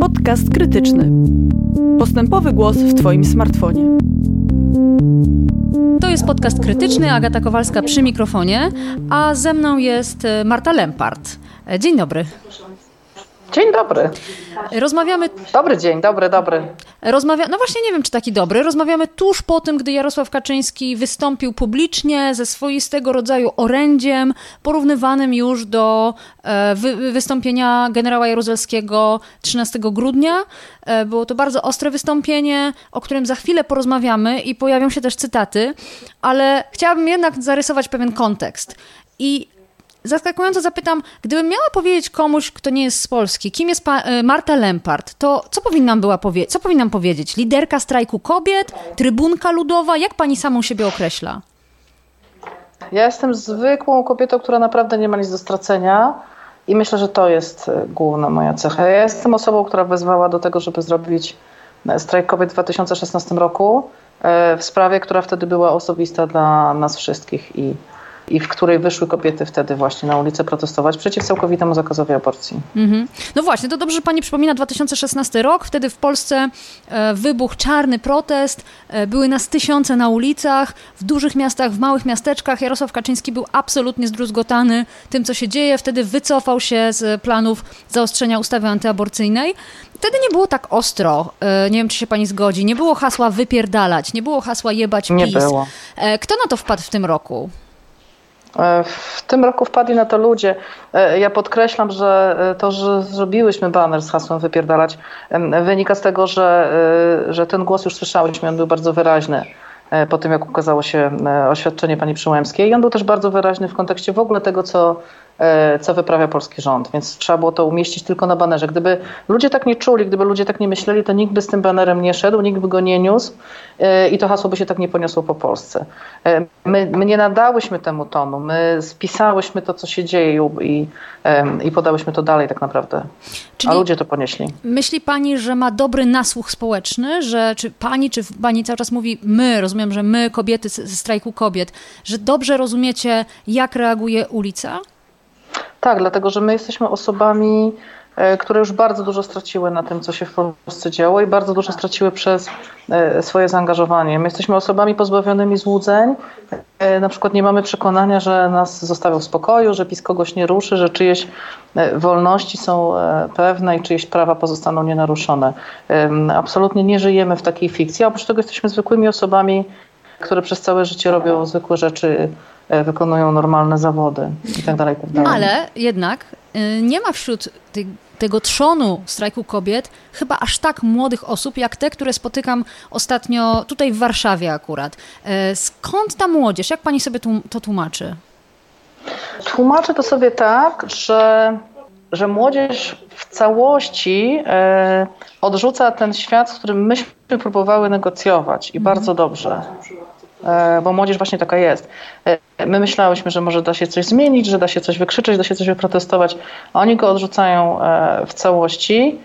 Podcast krytyczny. Postępowy głos w Twoim smartfonie. To jest podcast krytyczny, Agata Kowalska przy mikrofonie, a ze mną jest e, Marta Lempart. E, dzień dobry. Dzień dobry. Rozmawiamy. Dobry dzień, dobry, dobry. Rozmawia... No właśnie nie wiem, czy taki dobry. Rozmawiamy tuż po tym, gdy Jarosław Kaczyński wystąpił publicznie ze swoistego rodzaju orędziem, porównywanym już do e, wy wystąpienia generała Jaruzelskiego 13 grudnia. E, było to bardzo ostre wystąpienie, o którym za chwilę porozmawiamy i pojawią się też cytaty, ale chciałabym jednak zarysować pewien kontekst. I zaskakująco zapytam, gdybym miała powiedzieć komuś, kto nie jest z Polski, kim jest e, Marta Lempart, to co powinnam była powie co powinnam powiedzieć? Liderka strajku kobiet? Trybunka ludowa? Jak pani samą siebie określa? Ja jestem zwykłą kobietą, która naprawdę nie ma nic do stracenia i myślę, że to jest e, główna moja cecha. Ja jestem osobą, która wezwała do tego, żeby zrobić e, strajk kobiet w 2016 roku w sprawie, która wtedy była osobista dla nas wszystkich i i w której wyszły kobiety wtedy właśnie na ulicę protestować przeciw całkowitemu zakazowi aborcji. Mhm. No właśnie, to dobrze, że pani przypomina 2016 rok. Wtedy w Polsce e, wybuchł czarny protest, e, były nas tysiące na ulicach, w dużych miastach, w małych miasteczkach. Jarosław Kaczyński był absolutnie zdruzgotany tym, co się dzieje. Wtedy wycofał się z planów zaostrzenia ustawy antyaborcyjnej. Wtedy nie było tak ostro, e, nie wiem, czy się pani zgodzi, nie było hasła wypierdalać, nie było hasła jebać PiS. Nie było. Kto na to wpadł w tym roku? E, w tym roku wpadli na to ludzie. E, ja podkreślam, że e, to, że zrobiłyśmy baner z hasłem wypierdalać, wynika z tego, że, że ten głos już słyszałyśmy, on był bardzo wyraźny po tym, jak ukazało się oświadczenie pani Przyłębskiej. I on był też bardzo wyraźny w kontekście w ogóle tego, co co wyprawia polski rząd, więc trzeba było to umieścić tylko na banerze. Gdyby ludzie tak nie czuli, gdyby ludzie tak nie myśleli, to nikt by z tym banerem nie szedł, nikt by go nie niósł e, i to hasło by się tak nie poniosło po Polsce. E, my, my nie nadałyśmy temu tonu, my spisałyśmy to, co się dzieje i, i podałyśmy to dalej tak naprawdę. Czyli A ludzie to ponieśli. Myśli pani, że ma dobry nasłuch społeczny, że czy pani, czy pani cały czas mówi my, rozumiem, że my, kobiety ze strajku kobiet, że dobrze rozumiecie, jak reaguje ulica? Tak, dlatego że my jesteśmy osobami, e, które już bardzo dużo straciły na tym, co się w Polsce działo i bardzo dużo straciły przez e, swoje zaangażowanie. My jesteśmy osobami pozbawionymi złudzeń. E, na przykład nie mamy przekonania, że nas zostawią w spokoju, że PiS kogoś nie ruszy, że czyjeś wolności są pewne i czyjeś prawa pozostaną nienaruszone. Absolutnie nie żyjemy w takiej fikcji, a oprócz tego jesteśmy zwykłymi osobami, które przez całe życie robią zwykłe rzeczy wykonują normalne zawody itd. Tak itd. Tak Ale jednak y, nie ma wśród tego trzonu strajku kobiet chyba aż tak młodych osób, jak te, które spotykam ostatnio tutaj w Warszawie akurat. E, skąd ta młodzież? Jak pani sobie to tłumaczy? Tłumaczę to sobie tak, że, że młodzież w całości e, odrzuca ten świat, z którym myśmy próbowały negocjować i mhm. bardzo dobrze. E, bo młodzież właśnie taka jest. E, my myślałyśmy, że może da się coś zmienić, że da się coś wykrzyczeć, da się coś wyprotestować, a oni go odrzucają e, w całości.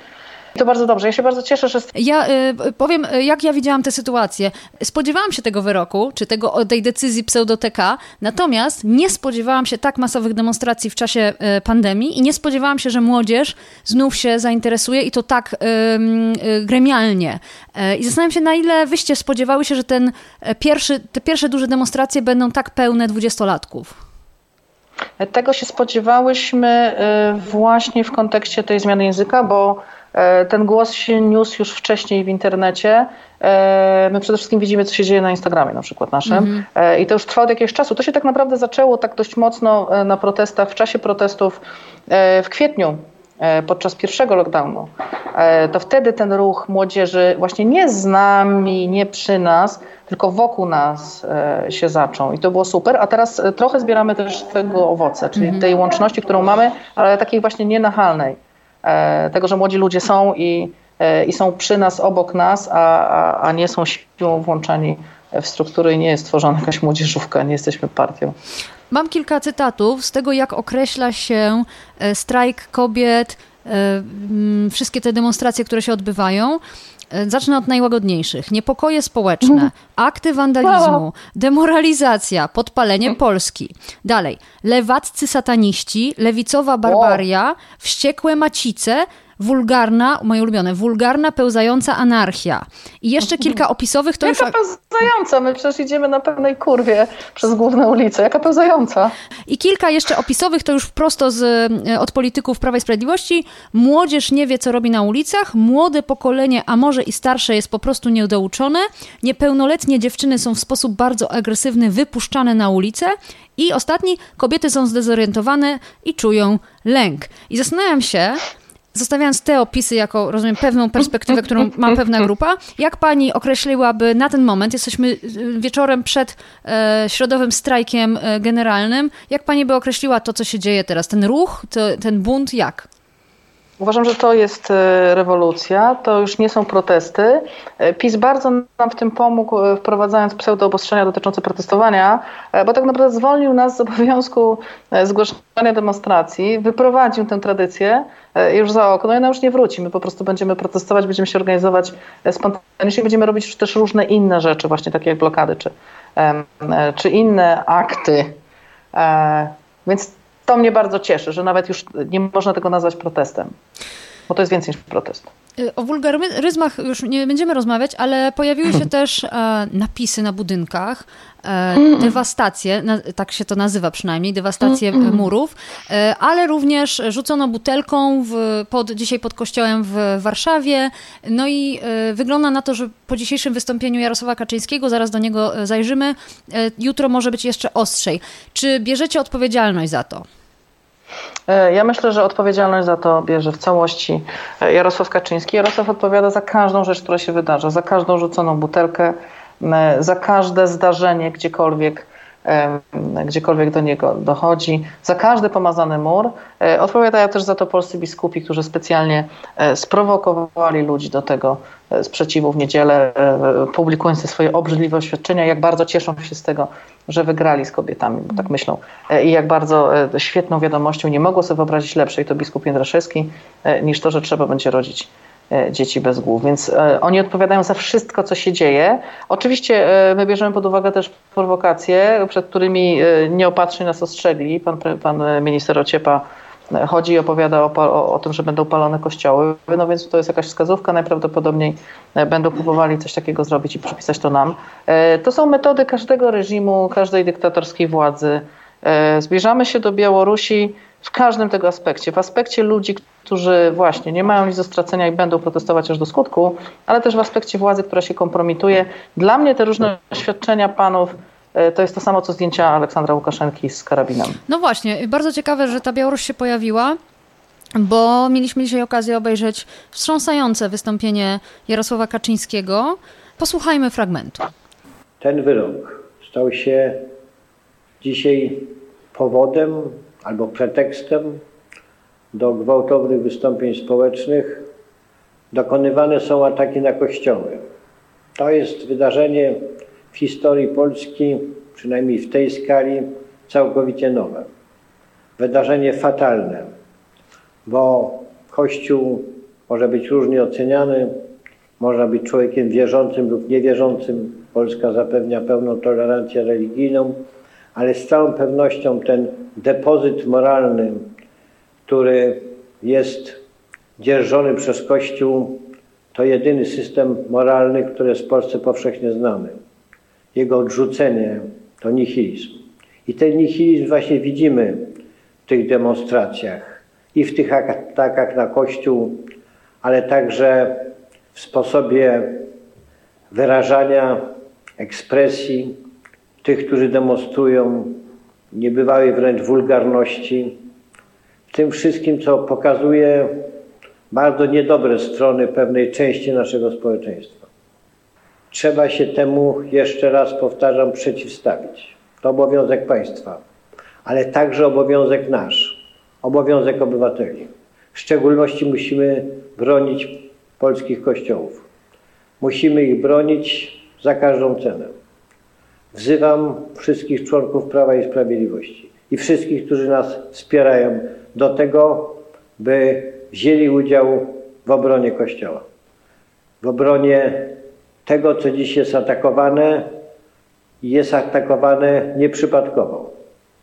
To bardzo dobrze. Ja się bardzo cieszę, że. Ja y, powiem, jak ja widziałam tę sytuację. Spodziewałam się tego wyroku, czy tego, tej decyzji pseudoteka, natomiast nie spodziewałam się tak masowych demonstracji w czasie y, pandemii i nie spodziewałam się, że młodzież znów się zainteresuje i to tak y, y, gremialnie. Y, I zastanawiam się, na ile wyście spodziewały się, że ten pierwszy, te pierwsze duże demonstracje będą tak pełne dwudziestolatków. Tego się spodziewałyśmy właśnie w kontekście tej zmiany języka, bo E, ten głos się niósł już wcześniej w internecie. E, my przede wszystkim widzimy, co się dzieje na Instagramie na przykład naszym. Mm -hmm. I to już trwa od jakiegoś czasu. To się tak naprawdę zaczęło tak dość mocno na protestach, w czasie protestów w kwietniu podczas pierwszego lockdownu. To wtedy ten ruch młodzieży właśnie nie z nami, nie przy nas, tylko wokół nas się zaczął. I to było super. A teraz trochę zbieramy też tego owoce, czyli -hmm. tej łączności, którą mamy, ale takiej właśnie nienachalnej. E, tego, że młodzi ludzie są i, e, i są przy nas, obok nas, a, a, a nie są siłą włączani w struktury nie jest tworzona jakaś młodzieżówka, nie jesteśmy partią. Mam kilka cytatów z tego, jak określa się e, strajk kobiet, wszystkie te demonstracje, które się odbywają. E, zacznę od najłagodniejszych. Niepokoje społeczne, mhm. akty wandalizmu, demoralizacja, podpalenie Polski. Dalej. Lewaccy sataniści, lewicowa barbaria, wściekłe macice, wulgarna, moje ulubione, wulgarna, pełzająca anarchia. I jeszcze kilka opisowych to Jaka już... pełzająca? My przecież idziemy na pełnej kurwie przez główne ulice. Jaka pełzająca? I kilka jeszcze opisowych to już prosto z, e, od polityków Prawa i Sprawiedliwości. Młodzież nie wie, co robi na ulicach, młode pokolenie, a może i starsze, jest po prostu niedouczone, niepełnoletnie dziewczyny są w sposób bardzo agresywny wypuszczane na ulicę i ostatni, kobiety są zdezorientowane i czują lęk. I zastanawiam się, zostawiając te opisy jako, rozumiem, pewną perspektywę, którą ma pewna grupa, jak pani określiłaby na ten moment, jesteśmy y, wieczorem przed e, środowym strajkiem e, generalnym, jak pani by określiła to, co się dzieje teraz, ten ruch, to, ten bunt, jak? Uważam, że to jest e, rewolucja, to już nie są protesty. E, PiS bardzo nam w tym pomógł, e, wprowadzając pseudo-obostrzenia dotyczące protestowania, bo tak naprawdę zwolnił nas z obowiązku zgłaszania demonstracji, wyprowadził tę tradycję już za okno i ona już nie wróci. My po prostu będziemy protestować, będziemy się organizować spontanicznie, będziemy robić też różne inne rzeczy, właśnie takie jak blokady czy, czy inne akty. Więc to mnie bardzo cieszy, że nawet już nie można tego nazwać protestem, bo to jest więcej niż protest. Y, o wulgaryzmach już nie będziemy rozmawiać, ale pojawiły się też e, napisy na budynkach, e, dewastacje, tak się to nazywa przynajmniej, dewastacje murów, e, ale również rzucono butelką w, pod, dzisiaj pod kościołem w Warszawie. No i wygląda na to, że po dzisiejszym wystąpieniu Jarosława Kaczyńskiego, zaraz do niego zajrzymy, jutro może być jeszcze ostrzej. Czy bierzecie odpowiedzialność za to? E, ja myślę, że odpowiedzialność za to bierze w całości e, Jarosław Kaczyński. Jarosław odpowiada za każdą rzecz, która się wydarza, za każdą rzuconą butelkę, za każde zdarzenie gdziekolwiek gdziekolwiek do niego dochodzi. Za każdy pomazany mur e, odpowiadają też za to polscy biskupi, którzy specjalnie e, sprowokowali ludzi do tego e, sprzeciwu w niedzielę, publikując swoje obrzydliwe oświadczenia, jak bardzo cieszą się z tego, że wygrali z kobietami, bo tak myślą. I jak bardzo świetną wiadomością, nie mogło sobie wyobrazić lepszej, to biskup Jędraszewski, niż to, że trzeba będzie rodzić E, dzieci bez głów. Więc e, oni odpowiadają za wszystko, co się dzieje. Oczywiście e, my bierzemy pod uwagę też prowokacje, przed którymi nieopatrznie nas ostrzegli. Pan, pan minister Ociepa chodzi i opowiada o, o, o, tym, że będą palone kościoły. No więc to jest jakaś wskazówka. Najprawdopodobniej będą próbowali coś takiego zrobić i przypisać to nam. To są metody każdego reżimu, każdej dyktatorskiej władzy. Zbliżamy się do Białorusi w każdym tego aspekcie. W aspekcie ludzi, którzy właśnie nie mają nic do stracenia i będą protestować aż do skutku, ale też w aspekcie władzy, która się kompromituje. Dla mnie te różne oświadczenia panów e, to jest to samo, co zdjęcia Aleksandra Łukaszenki z karabinem. No właśnie, bardzo ciekawe, że ta Białoruś się pojawiła, bo mieliśmy dzisiaj okazję obejrzeć wstrząsające wystąpienie Jarosława Kaczyńskiego. Posłuchajmy fragmentu. Ten wyrok stał się dzisiaj powodem albo pretekstem do gwałtownych wystąpień społecznych dokonywane są ataki na kościoły. To jest wydarzenie historii Polski, przynajmniej w tej skali, całkowicie nowe. Wydarzenie fatalne, bo Kościół może być różnie oceniany, można być człowiekiem wierzącym lub niewierzącym. Polska zapewnia pełną tolerancję religijną, ale z całą pewnością ten depozyt moralny, który jest dzierżony przez Kościół, to jedyny system moralny, który jest w Polsce powszechnie znany. Jego odrzucenie to nihilizm. I ten nihilizm właśnie widzimy w tych demonstracjach i w tych atakach na Kościół, ale także w sposobie wyrażania ekspresji tych, którzy demonstrują, niebywałej wręcz wulgarności, w tym wszystkim, co pokazuje bardzo niedobre strony pewnej części naszego społeczeństwa. Trzeba się temu, jeszcze raz powtarzam, przeciwstawić. To obowiązek państwa, ale także obowiązek nasz, obowiązek obywateli. W szczególności musimy bronić polskich kościołów. Musimy ich bronić za każdą cenę. Wzywam wszystkich członków Prawa i Sprawiedliwości i wszystkich, którzy nas wspierają do tego, by wzięli udział w obronie Kościoła. W obronie tego, co dziś jest atakowane jest atakowane nieprzypadkowo.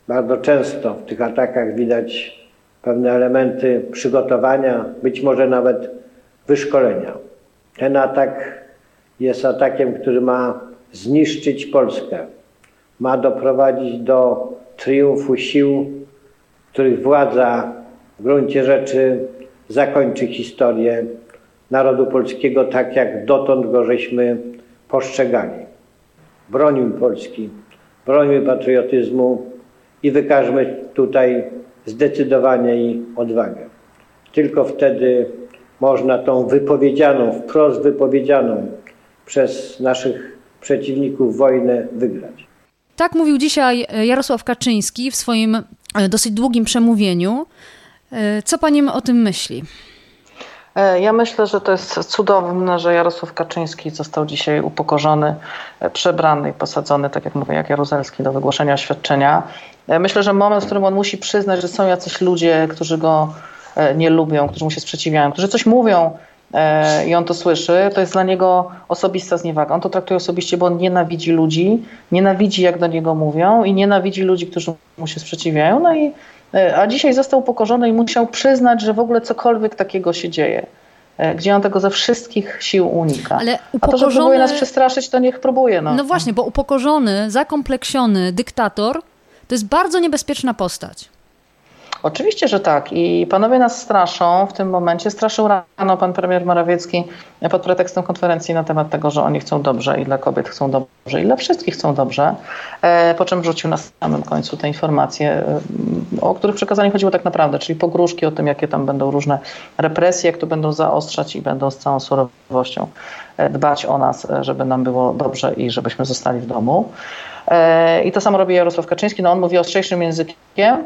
Bardzo często w tych atakach widać pewne elementy przygotowania, być może nawet wyszkolenia. Ten atak jest atakiem, który ma zniszczyć Polskę, ma doprowadzić do triumfu sił, których władza w gruncie rzeczy zakończy historię narodu polskiego tak, jak dotąd go żeśmy postrzegali. Brońmy Polski, brońmy patriotyzmu i wykażmy tutaj zdecydowanie i odwagę. Tylko wtedy można tą wypowiedzianą, wprost wypowiedzianą przez naszych przeciwników wojnę wygrać. Tak mówił dzisiaj Jarosław Kaczyński w swoim e, dosyć długim przemówieniu. E, co pani o tym myśli? E, ja myślę, że to jest cudowne, że Jarosław Kaczyński został dzisiaj upokorzony, przebrany i posadzony, tak jak mówię, jak Jaruzelski do wygłoszenia oświadczenia. Myślę, że moment, w którym on musi przyznać, że są jacyś ludzie, którzy go nie lubią, którzy mu się sprzeciwiają, którzy coś mówią i on to słyszy, to jest dla niego osobista zniewaga. On to traktuje osobiście, bo on nienawidzi ludzi, nienawidzi jak do niego mówią i nienawidzi ludzi, którzy mu się sprzeciwiają. No i E, a dzisiaj został upokorzony i musiał przyznać, że w ogóle cokolwiek takiego się dzieje. E, gdzie on tego ze wszystkich sił unika. Ale upokorzony... A to, że próbuje nas przestraszyć, to niech próbuje. No, no właśnie, bo upokorzony, zakompleksiony dyktator to jest bardzo niebezpieczna postać. Oczywiście, że tak. I panowie nas straszą w tym momencie. Straszył rano pan premier Morawiecki pod pretekstem konferencji na temat tego, że oni chcą dobrze i dla kobiet chcą dobrze i dla wszystkich chcą dobrze. E, po czym wrzucił na samym końcu te informacje, e, o których przekazanie chodziło tak naprawdę, czyli pogróżki o tym, jakie tam będą różne represje, jak to będą zaostrzać i będą z całą surowością e, dbać o nas, żeby nam było dobrze i żebyśmy zostali w domu. I to samo robi Jarosław Kaczyński. No on mówi ostrzejszym językiem,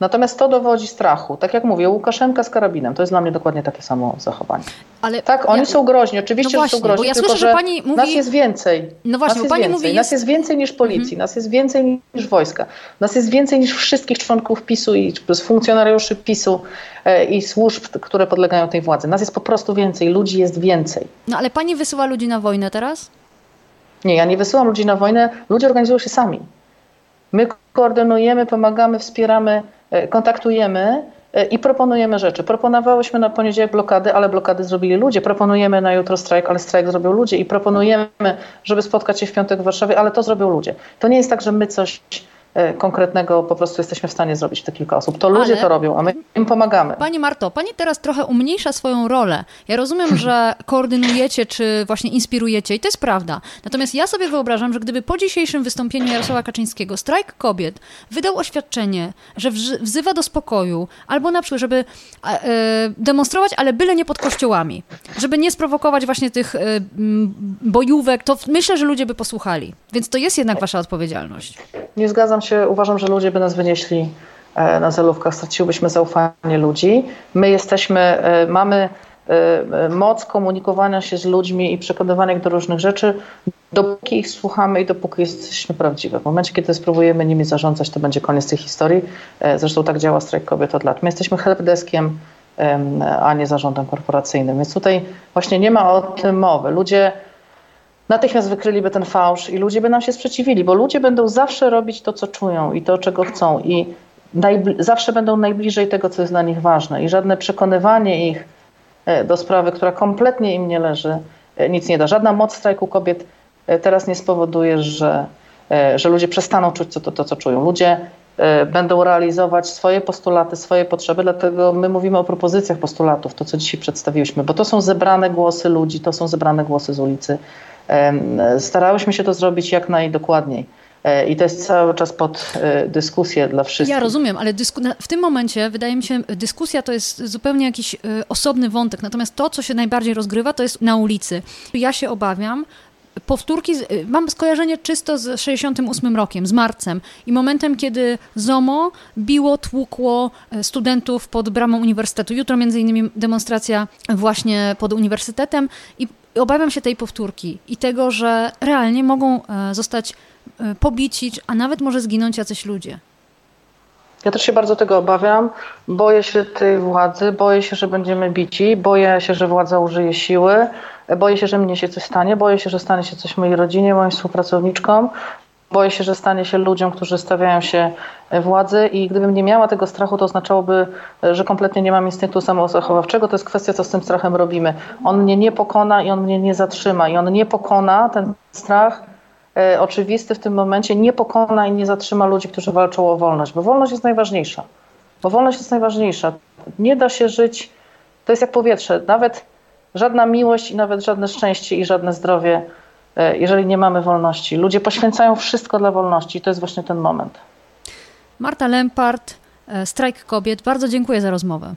Natomiast to dowodzi strachu. Tak jak mówię, Łukaszenka z karabinem, to jest dla mnie dokładnie takie samo zachowanie. Ale tak, oni ja, są groźni, oczywiście, no właśnie, że są groźni, ja tylko słyszę, że, pani mówi... nas jest więcej. No właśnie, nas jest pani więcej. Mówi. Nas jest więcej niż policji, mhm. nas jest więcej niż wojska, nas jest więcej niż wszystkich członków PiSu i funkcjonariuszy PiSu e, i służb, które podlegają tej władzy. Nas jest po prostu więcej, ludzi jest więcej. No ale pani wysyła ludzi na wojnę teraz? Nie, ja nie wysyłam ludzi na wojnę, ludzie organizują się sami. My koordynujemy, pomagamy, wspieramy kontaktujemy e, i proponujemy rzeczy. Proponowałyśmy na poniedziałek blokady, ale blokady zrobili ludzie. Proponujemy na jutro strajk, ale strajk zrobią ludzie. I proponujemy, żeby spotkać się w piątek w Warszawie, ale to zrobią ludzie. To nie jest tak, że my coś E, konkretnego po prostu jesteśmy w stanie zrobić te kilka osób. To ludzie Ale... to robią, a my im pomagamy. Pani Marto, pani teraz trochę umniejsza swoją rolę. Ja rozumiem, że koordynujecie czy właśnie inspirujecie i to jest prawda. Natomiast ja sobie wyobrażam, że gdyby po dzisiejszym wystąpieniu Jarosława Kaczyńskiego strajk kobiet wydał oświadczenie, że wzywa do spokoju, albo na przykład, żeby e, demonstrować, ale byle nie pod kościołami, żeby nie sprowokować właśnie tych e, bojówek, to myślę, że ludzie by posłuchali. Więc to jest jednak wasza odpowiedzialność. Nie zgadzam się uważam, że ludzie by nas wynieśli e, na zelówkach, straciłybyśmy zaufanie ludzi. My jesteśmy, e, mamy e, moc komunikowania się z ludźmi i przekonywania ich do różnych rzeczy, dopóki ich słuchamy i dopóki jesteśmy prawdziwe. W momencie, kiedy spróbujemy nimi zarządzać, to będzie koniec tej historii. Zresztą tak działa strajk kobiet od lat. My jesteśmy helpdeskiem, a nie zarządem korporacyjnym. Więc tutaj właśnie nie ma o tym mowy. Ludzie natychmiast wykryliby ten fałsz i ludzie by nam się sprzeciwili, bo ludzie będą zawsze robić to, co czują i to, czego chcą i zawsze będą najbliżej tego, co jest dla nich ważne i żadne przekonywanie ich e, do sprawy, która kompletnie im nie leży, e, nic nie da. Żadna moc strajku kobiet e, teraz nie spowoduje, że, że ludzie przestaną czuć to, to, to co czują. Ludzie będą realizować swoje postulaty, swoje potrzeby, dlatego my mówimy o propozycjach postulatów, to co dzisiaj przedstawiłyśmy, bo to są zebrane głosy ludzi, to są zebrane głosy z ulicy. Starałyśmy się to zrobić jak najdokładniej. E, I to jest cały czas pod e, dyskusję dla wszystkich. Ja rozumiem, ale w tym momencie wydaje mi się, dyskusja to jest zupełnie jakiś e, osobny wątek. Natomiast to, co się najbardziej rozgrywa, to jest na ulicy. Ja się obawiam, powtórki, mam skojarzenie czysto z 68 rokiem, z marcem i momentem, kiedy ZOMO biło, tłukło studentów pod bramą uniwersytetu. Jutro między innymi demonstracja właśnie pod uniwersytetem i obawiam się tej powtórki i tego, że realnie mogą e, zostać e, pobici, a nawet może zginąć jacyś ludzie. Ja też się bardzo tego obawiam. Boję się tej władzy, boję się, że będziemy bici, boję się, że władza użyje siły, boję się, że mnie się coś stanie, boję się, że stanie się coś mojej rodzinie, moim współpracowniczkom, boję się, że stanie się ludziom, którzy stawiają się władzy i gdybym nie miała tego strachu, to oznaczałoby, że kompletnie nie mam instynktu samozachowawczego. To jest kwestia, co z tym strachem robimy. On mnie nie pokona i on mnie nie zatrzyma i on nie pokona, ten strach e, oczywisty w tym momencie nie pokona i nie zatrzyma ludzi, którzy walczą o wolność, bo wolność jest najważniejsza. Bo wolność jest najważniejsza. Nie da się żyć, to jest jak powietrze, nawet żadna miłość i nawet żadne szczęście i żadne zdrowie, e, jeżeli nie mamy wolności. Ludzie poświęcają wszystko dla wolności i to jest właśnie ten moment. Marta Lempart, e, Strajk Kobiet, bardzo dziękuję za rozmowę.